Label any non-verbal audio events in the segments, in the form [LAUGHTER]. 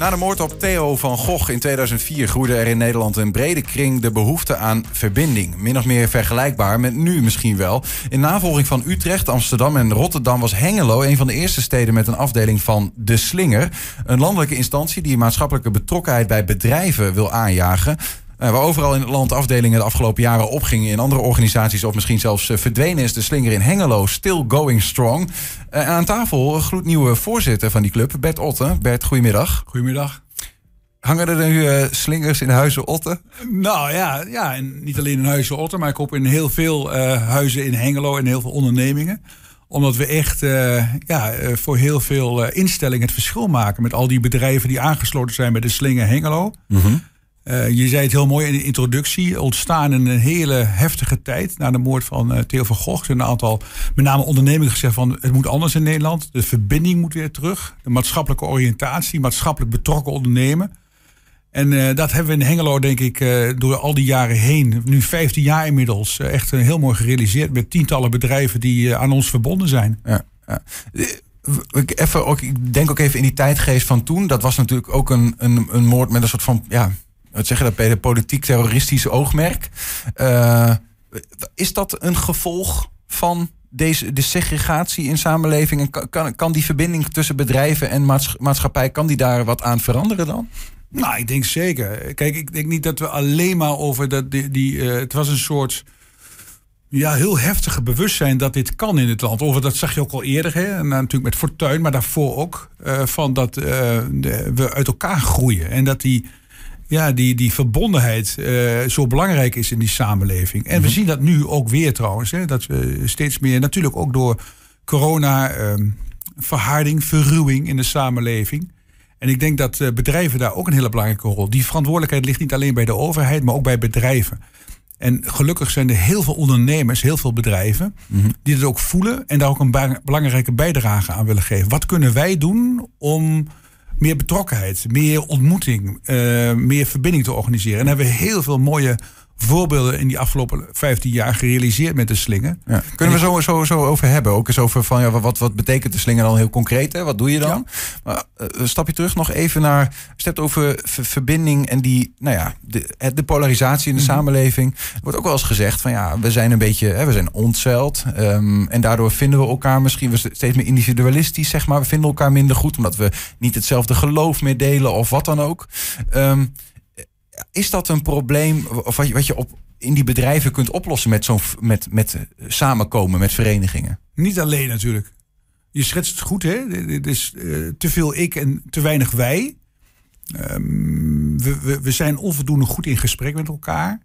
Na de moord op Theo van Gogh in 2004 groeide er in Nederland een brede kring de behoefte aan verbinding. Min of meer vergelijkbaar met nu misschien wel. In navolging van Utrecht, Amsterdam en Rotterdam was Hengelo een van de eerste steden met een afdeling van De Slinger. Een landelijke instantie die maatschappelijke betrokkenheid bij bedrijven wil aanjagen. Uh, waar overal in het land afdelingen de afgelopen jaren opgingen in andere organisaties of misschien zelfs uh, verdwenen is de slinger in Hengelo still going strong. Uh, aan tafel een gloednieuwe voorzitter van die club, Bert Otte. Bert, goedemiddag. Goedemiddag. Hangen er nu slingers in Huizen Otte? Nou ja, ja en niet alleen in Huizen Otte, maar ik hoop in heel veel huizen in Hengelo en heel veel ondernemingen omdat we echt ja, voor heel veel instellingen het verschil maken. Met al die bedrijven die aangesloten zijn bij de Slinger Hengelo. Mm -hmm. Uh, je zei het heel mooi in de introductie. Ontstaan in een hele heftige tijd na de moord van uh, Theo van Gogh. Een aantal, met name ondernemingen, gezegd van het moet anders in Nederland. De verbinding moet weer terug. De maatschappelijke oriëntatie, maatschappelijk betrokken ondernemen. En uh, dat hebben we in Hengelo, denk ik, door al die jaren heen, nu 15 jaar inmiddels, echt heel mooi gerealiseerd. Met tientallen bedrijven die aan ons verbonden zijn. Ja, ja. Even, ook, ik denk ook even in die tijdgeest van toen. Dat was natuurlijk ook een, een, een moord met een soort van ja, wat zeg je dat, bij de politiek-terroristische oogmerk. Uh, is dat een gevolg van deze, de segregatie in samenleving? En kan, kan die verbinding tussen bedrijven en maatschappij, kan die daar wat aan veranderen dan? Nou, ik denk zeker. Kijk, ik denk niet dat we alleen maar over dat die. die uh, het was een soort. Ja, heel heftige bewustzijn dat dit kan in het land. Over dat zag je ook al eerder, hè? En natuurlijk met Fortuin, maar daarvoor ook. Uh, van dat we uit elkaar groeien. En dat die ja, die, die verbondenheid uh, zo belangrijk is in die samenleving. En we mhm. zien dat nu ook weer trouwens. Hè, dat we steeds meer, natuurlijk ook door corona, um, verharding, verruwing in de samenleving. En ik denk dat uh, bedrijven daar ook een hele belangrijke rol. Die verantwoordelijkheid ligt niet alleen bij de overheid, maar ook bij bedrijven. En gelukkig zijn er heel veel ondernemers, heel veel bedrijven, mm -hmm. die het ook voelen en daar ook een belangrijke bijdrage aan willen geven. Wat kunnen wij doen om meer betrokkenheid, meer ontmoeting, uh, meer verbinding te organiseren. En hebben we heel veel mooie voorbeelden in die afgelopen 15 jaar gerealiseerd met de slingen. Ja. Kunnen we zo, zo, zo over hebben? Ook eens over van ja, wat, wat betekent de slingen dan heel concreet? Hè? Wat doe je dan? Ja. Maar, uh, stap je terug nog even naar. Je hebt over verbinding en die, nou ja, de, de polarisatie in de mm -hmm. samenleving. Er wordt ook wel eens gezegd van ja, we zijn een beetje, hè, we zijn ontzeld. Um, en daardoor vinden we elkaar misschien steeds meer individualistisch, zeg maar. We vinden elkaar minder goed omdat we niet hetzelfde geloof meer delen of wat dan ook. Um, is dat een probleem wat je, op, in die bedrijven kunt oplossen met, zo'n met, met samenkomen, met verenigingen? Niet alleen natuurlijk. Je schetst het goed, hè? Het is uh, te veel ik en te weinig wij. Um, we, we, we zijn onvoldoende goed in gesprek met elkaar.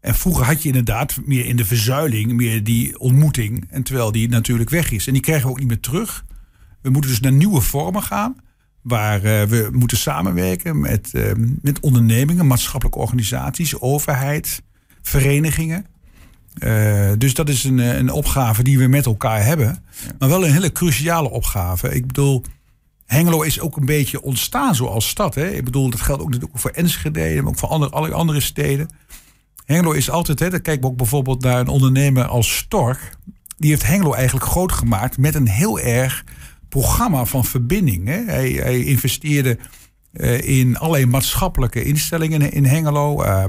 En vroeger had je inderdaad meer in de verzuiling, meer die ontmoeting. En terwijl die natuurlijk weg is. En die krijgen we ook niet meer terug. We moeten dus naar nieuwe vormen gaan waar uh, we moeten samenwerken met, uh, met ondernemingen, maatschappelijke organisaties, overheid, verenigingen. Uh, dus dat is een, een opgave die we met elkaar hebben. Maar wel een hele cruciale opgave. Ik bedoel, Hengelo is ook een beetje ontstaan zoals stad. Hè? Ik bedoel, dat geldt ook natuurlijk voor Enschede, maar ook voor andere, alle andere steden. Hengelo is altijd, hè, dan kijken we ook bijvoorbeeld naar een ondernemer als Stork. Die heeft Hengelo eigenlijk groot gemaakt met een heel erg programma van verbinding. Hè. Hij, hij investeerde uh, in allerlei maatschappelijke instellingen in Hengelo. Uh,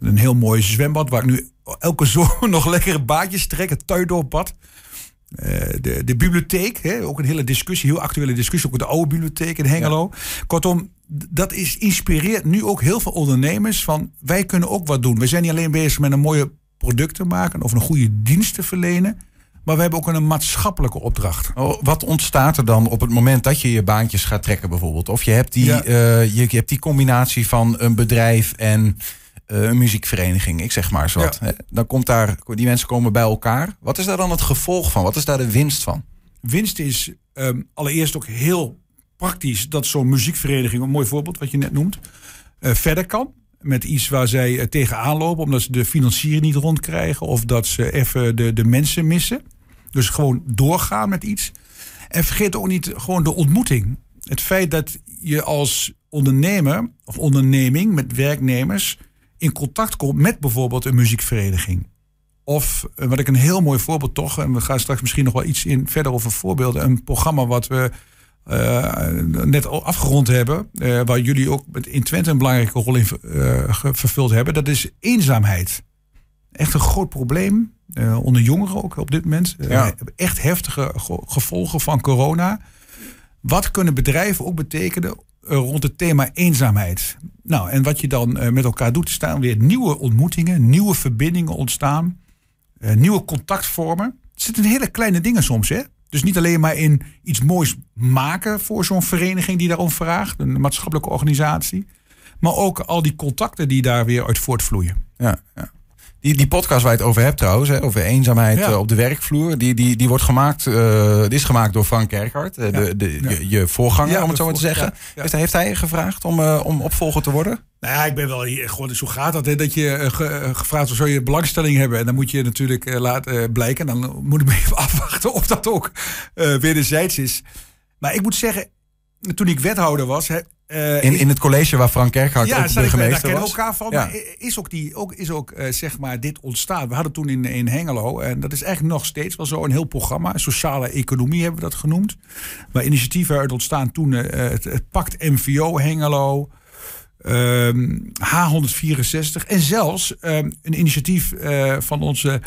een heel mooi zwembad waar ik nu elke [LAUGHS] zomer nog lekkere baadjes trek. Het Tuindorpbad. Uh, de, de bibliotheek, hè, ook een hele discussie, heel actuele discussie, ook de oude bibliotheek in Hengelo. Ja. Kortom, dat is, inspireert nu ook heel veel ondernemers van wij kunnen ook wat doen. We zijn niet alleen bezig met een mooie product te maken of een goede dienst te verlenen. Maar we hebben ook een maatschappelijke opdracht. Oh, wat ontstaat er dan op het moment dat je je baantjes gaat trekken bijvoorbeeld? Of je hebt die, ja. uh, je, hebt die combinatie van een bedrijf en uh, een muziekvereniging, ik zeg maar zo wat. Ja. Dan komt daar, die mensen komen bij elkaar. Wat is daar dan het gevolg van? Wat is daar de winst van? Winst is um, allereerst ook heel praktisch dat zo'n muziekvereniging, een mooi voorbeeld wat je net noemt, uh, verder kan met iets waar zij tegenaan lopen, omdat ze de financiering niet rondkrijgen of dat ze even de, de mensen missen. Dus gewoon doorgaan met iets. En vergeet ook niet gewoon de ontmoeting. Het feit dat je als ondernemer of onderneming met werknemers in contact komt met bijvoorbeeld een muziekvereniging. Of wat ik een heel mooi voorbeeld toch, en we gaan straks misschien nog wel iets in verder over voorbeelden. Een programma wat we eh, net al afgerond hebben, eh, waar jullie ook in Twente een belangrijke rol in eh, ge- vervuld hebben, dat is eenzaamheid. Echt een groot probleem eh, onder jongeren ook op dit moment. Eh, Ja. Echt heftige ge- gevolgen van corona. Wat kunnen bedrijven ook betekenen eh, rond het thema eenzaamheid? Nou, en wat je dan met elkaar doet, staan weer nieuwe ontmoetingen, nieuwe verbindingen ontstaan, nieuwe contactvormen. Het zitten hele kleine dingen soms, hè? Dus niet alleen maar in iets moois maken voor zo'n vereniging die daarom vraagt, een maatschappelijke organisatie, maar ook al die contacten die daar weer uit voortvloeien. Ja, ja. Die, die podcast waar je het over hebt trouwens, hè, over eenzaamheid Ja. eh, op de werkvloer, die, die, die wordt gemaakt, die is gemaakt door Frank Kerkhard, eh, de, de, je, je voorganger, om het zo maar te zeggen. Heeft, hij- heeft hij gevraagd om, om opvolger te worden? Nou ja, ik ben wel hier, gewoon, zo gaat dat, hè, dat je ge- gevraagd wordt, zou je belangstelling hebben? En dan moet je natuurlijk laten blijken. Dan moet ik me [LAUGHS] even afwachten of dat ook wederzijds is. Maar ik moet zeggen, toen ik wethouder was... Hè, eh, In, in het college waar Frank Kerkhard ja, ook ik, daar burgemeester kennen we was? elkaar van. Ja. Is ook, die, ook, is ook eh, zeg maar dit ontstaan. We hadden toen in, in Hengelo, en dat is eigenlijk nog steeds wel zo, een heel programma. Sociale economie hebben we dat genoemd. Maar initiatieven uit ontstaan toen eh, het, het Pact MVO Hengelo. ehm, H164 en zelfs ehm, een initiatief van onze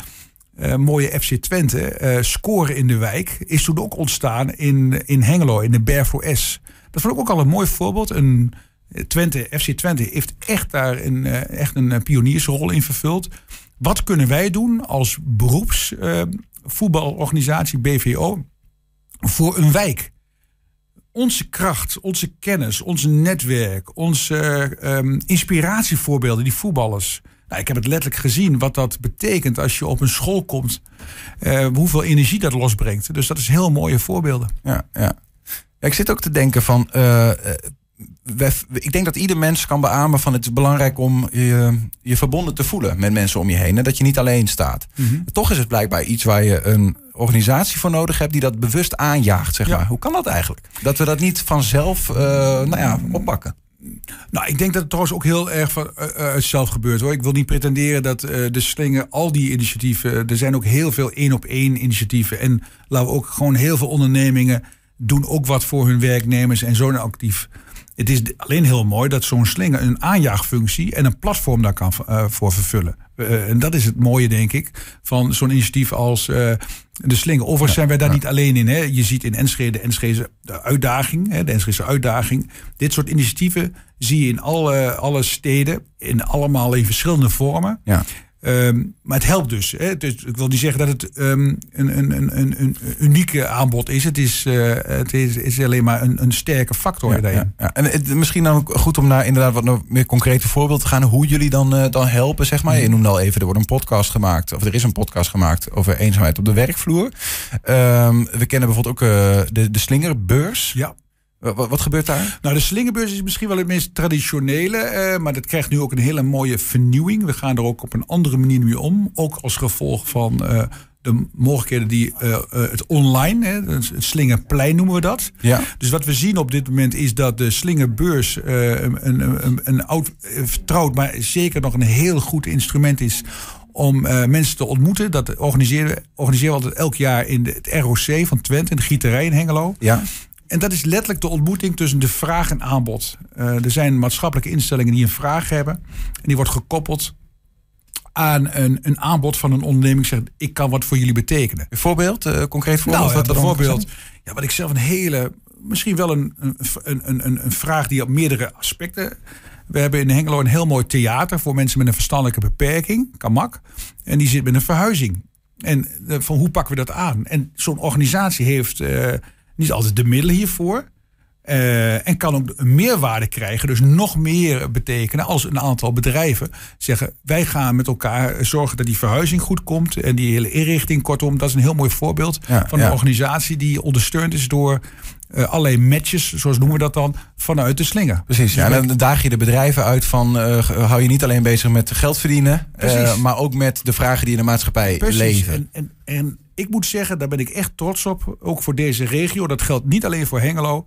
mooie FC Twente, eh, Scoren in de Wijk, is toen ook ontstaan in, in Hengelo, in de Ber S. Dat vond ik ook al een mooi voorbeeld. Een, eh, Twente, FC Twente heeft echt daar een, eh, echt een eh, pioniersrol in vervuld. Wat kunnen wij doen als beroeps eh, voetbalorganisatie BVO voor een wijk? Onze kracht, onze kennis, ons netwerk, onze eh, ehm, inspiratievoorbeelden, die voetballers. Nou, ik heb het letterlijk gezien wat dat betekent als je op een school komt. hoeveel energie dat losbrengt. Dus dat is heel mooie voorbeelden. Ja. Ja, ik zit ook te denken van. eh, eh, wij- ik denk dat ieder mens kan beamen van het is belangrijk om je, je verbonden te voelen met mensen om je heen. En dat je niet alleen staat. Toch is het blijkbaar iets waar je een organisatie voor nodig hebt die dat bewust aanjaagt. Zeg Ja. maar. Hoe kan dat eigenlijk? Dat we dat niet vanzelf eh, nou ja, oppakken. Nou, ik denk dat het trouwens ook heel erg van, uit zelf gebeurt hoor. Ik wil niet pretenderen dat de slinger, al die initiatieven, er zijn ook heel veel één op één initiatieven. En laten we ook gewoon heel veel ondernemingen doen ook wat voor hun werknemers en zo actief. Het is alleen heel mooi dat zo'n slinger een aanjaagfunctie en een platform daar kan eh, voor vervullen. Eh, en dat is het mooie, denk ik, van zo'n initiatief als eh, de slinger. Overigens zijn wij daar niet alleen in. Hè. Je ziet in Enschede de Enschede de uitdaging, hè, de Enschede uitdaging. Dit soort initiatieven zie je in alle, alle steden, in allemaal in verschillende vormen. Ja. Ehm, maar het helpt dus. Hè. Is- ik wil niet zeggen dat het ehm, een, een, een, een, een unieke aanbod is. Het is, eh, het is, is alleen maar een, een sterke factor Ja, daarin. ja, ja. En het, misschien dan ook goed om naar inderdaad wat nog meer concrete voorbeeld te gaan. Hoe jullie dan, eh, dan helpen, zeg maar. Je noemde al even, er wordt een podcast gemaakt. Of er is een podcast gemaakt over eenzaamheid op de werkvloer. Ehm, we kennen bijvoorbeeld ook eh, de, de slingerbeurs. Ja. Wa- wa- Wat, gebeurt daar? Nou, de slingerbeurs is misschien wel het meest traditionele, eh, maar dat krijgt nu ook een hele mooie vernieuwing. We gaan er ook op een andere manier mee om. Ook als gevolg van eh, de mogelijkheden die eh, eh, het online, hè, het slingerplein noemen we dat. Ja. Dus wat we zien op dit moment is dat de slingerbeurs eh, een, een, een, een oud, eh, vertrouwd, maar zeker nog een heel goed instrument is om eh, mensen te ontmoeten. Dat organiseren, we- organiseren we altijd elk jaar in de, het ROC van Twente, in de Gieterij in Hengelo. Ja. En dat is letterlijk de ontmoeting tussen de vraag en aanbod. Eh, er zijn maatschappelijke instellingen die een vraag hebben. En die wordt gekoppeld aan een, een aanbod van een onderneming. Zegt, ik kan wat voor jullie betekenen. Een voorbeeld, eh, concreet voorbeeld? Nou, ja, wat bijvoorbeeld, ja, wat ik zelf een hele, misschien wel een, een, een, een, vraag die op meerdere aspecten. We hebben in Hengelo een heel mooi theater voor mensen met een verstandelijke beperking, Kamak. En die zit met een verhuizing. En eh, van hoe pakken we dat aan? En zo'n organisatie heeft niet altijd de middelen hiervoor. Eh, en kan ook een meerwaarde krijgen, dus nog meer betekenen als een aantal bedrijven zeggen: wij gaan met elkaar zorgen dat die verhuizing goed komt en die hele inrichting. Kortom, dat is een heel mooi voorbeeld Ja, van ja. een organisatie die ondersteund is door eh, allerlei matches, zoals noemen we dat dan, vanuit de slinger. Precies, ja. En dan daag je de bedrijven uit van... eh, hou je niet alleen bezig met geld verdienen... maar ook met de vragen die in de maatschappij Precies. leven. En, en, en ik moet zeggen, daar ben ik echt trots op, ook voor deze regio. Dat geldt niet alleen voor Hengelo.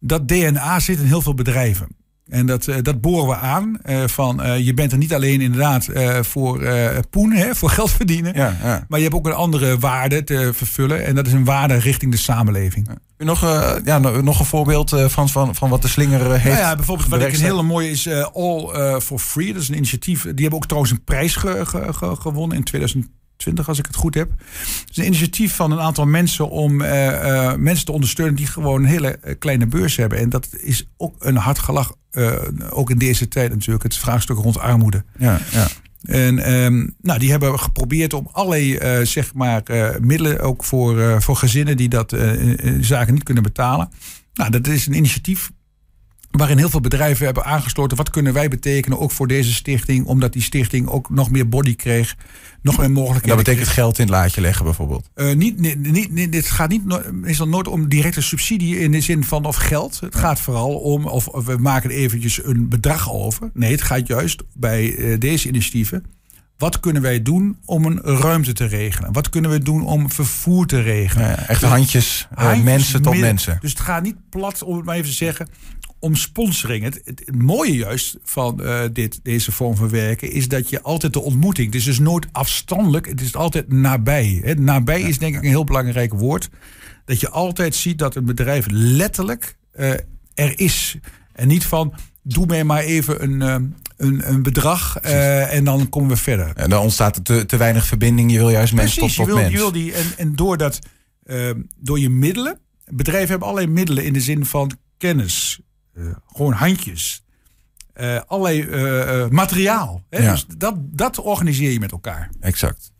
Dat DNA zit in heel veel bedrijven. En dat, uh, dat boren we aan. Uh, van uh, je bent er niet alleen inderdaad voor poen, hè, [LAUGHS] voor geld verdienen. Ja, ja. Maar je hebt ook een andere waarde te vervullen. En dat is een waarde richting de samenleving. Ja. Nog, ja, nog een voorbeeld Frans, van, van wat de slinger heeft. Nou ja, bijvoorbeeld wat ik een hele mooie is All for Free. Dat is een initiatief. Die hebben ook trouwens een prijs ge, ge, ge, gewonnen in 2000. 20, als ik het goed heb. Het is een initiatief van een aantal mensen om uh, uh, mensen te ondersteunen die gewoon een hele kleine beurs hebben. En dat is ook een hard gelach, uh, ook in deze tijd natuurlijk, het vraagstuk rond armoede. Ja, ja. En um, nou, die hebben geprobeerd om allerlei zeg maar, middelen, ook voor, voor gezinnen die dat zaken niet kunnen betalen. Nou, dat is een initiatief waarin heel veel bedrijven hebben aangesloten. Wat kunnen wij betekenen ook voor deze stichting? Omdat die stichting ook nog meer body kreeg. Nog meer mogelijkheden. Dat betekent geld in het laadje leggen bijvoorbeeld? Uh, niet, niet, niet, dit gaat niet, meestal nooit om directe subsidie in de zin van of geld. Het gaat vooral om of, of, we maken eventjes een bedrag over. Nee, het gaat juist bij uh, deze initiatieven. Wat kunnen wij doen om een ruimte te regelen? Wat kunnen we doen om vervoer te regelen? Ja, echt handjes, uh, handjes mensen tot mensen. Dus het gaat niet plat, om het maar even te zeggen om sponsoring. Het, het, mooie juist van uh, dit, deze vorm van werken is dat je altijd de ontmoeting. Het is dus nooit afstandelijk, het is altijd nabij. Hè. Nabij is denk ik een heel belangrijk woord. Dat je altijd ziet dat een bedrijf letterlijk uh, er is. En niet van doe mij maar even een, uh, een, een bedrag en dan komen we verder. En dan ontstaat er te, te weinig verbinding. Je wil juist mensen tot, tot je wil, mens. Je wil die, en, en door, dat, door je middelen. Bedrijven hebben allerlei middelen in de zin van kennis, uh, gewoon handjes. Allerlei materiaal. Hè? Ja. Dus dat, dat organiseer je met elkaar. Exact.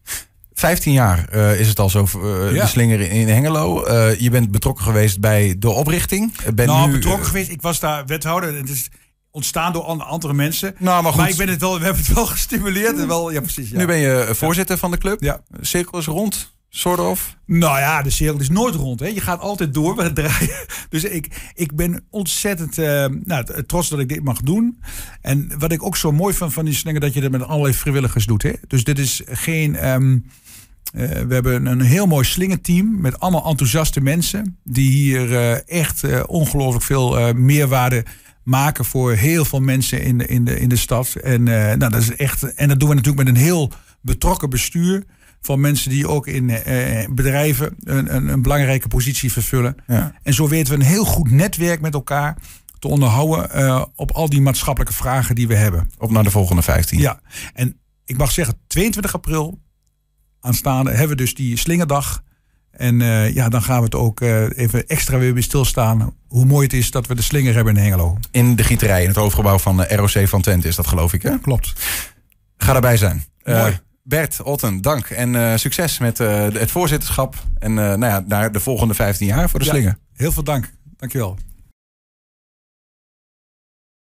15 jaar is het al zo, ja. de slinger in Hengelo. je bent betrokken geweest bij de oprichting. Ben nou, nu, betrokken geweest. Ik was daar wethouder. Het is ontstaan door andere mensen. Nou, maar, goed. maar ik ben het wel, we hebben het wel [LAUGHS] gestimuleerd. En wel, ja, precies, ja. Nu ben je voorzitter van de club. Ja. Cirkel is rond. Sort of? Nou ja, de cirkel is nooit rond. Hè. Je gaat altijd door het draaien. [LAUGHS] Dus ik, ik ben ontzettend uh, nou, trots dat ik dit mag doen. En wat ik ook zo mooi vind van die slinger, dat je dat met allerlei vrijwilligers doet. Hè. Dus dit is geen... Um, uh, we hebben een heel mooi slingerteam met allemaal enthousiaste mensen. Die hier uh, echt ongelooflijk veel meerwaarde maken voor heel veel mensen in de, in de, in de stad. En, nou, dat is echt, en dat doen we natuurlijk met een heel betrokken bestuur van mensen die ook in eh, bedrijven een, een, een, belangrijke positie vervullen. Ja. En zo weten we een heel goed netwerk met elkaar te onderhouden uh, op al die maatschappelijke vragen die we hebben. Op naar de volgende 15. Ja, en ik mag zeggen, 22 april aanstaande hebben we dus die slingerdag. En uh, ja, dan gaan we het ook uh, even extra weer bij stilstaan. Hoe mooi het is dat we de slinger hebben in Hengelo. In de gieterij, in het hoofdgebouw van de ROC van Twente is dat geloof ik hè? Ja, klopt. Ga erbij zijn. Mooi. Bert, Otten, dank en uh, succes met uh, het voorzitterschap. En uh, nou ja, naar de volgende 15 jaar voor de ja, slinger. Heel veel dank. Dankjewel.